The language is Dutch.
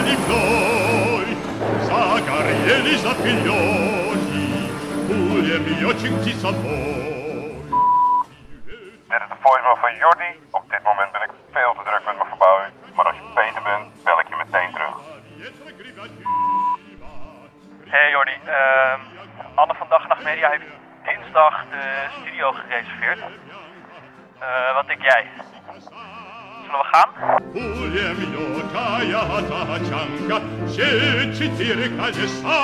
di noi Dit is de voicemail van Jordi. Op dit moment ben ik veel te druk met mijn verbouwing. Maar als je beter bent, bel ik je meteen terug. Hey Jordi, ehm, Anne van Dag Nacht Media heeft dinsdag de studio gereserveerd. Eh, wat denk jij? Zullen we gaan? Улем йота я тачанка, щечи тирка леса.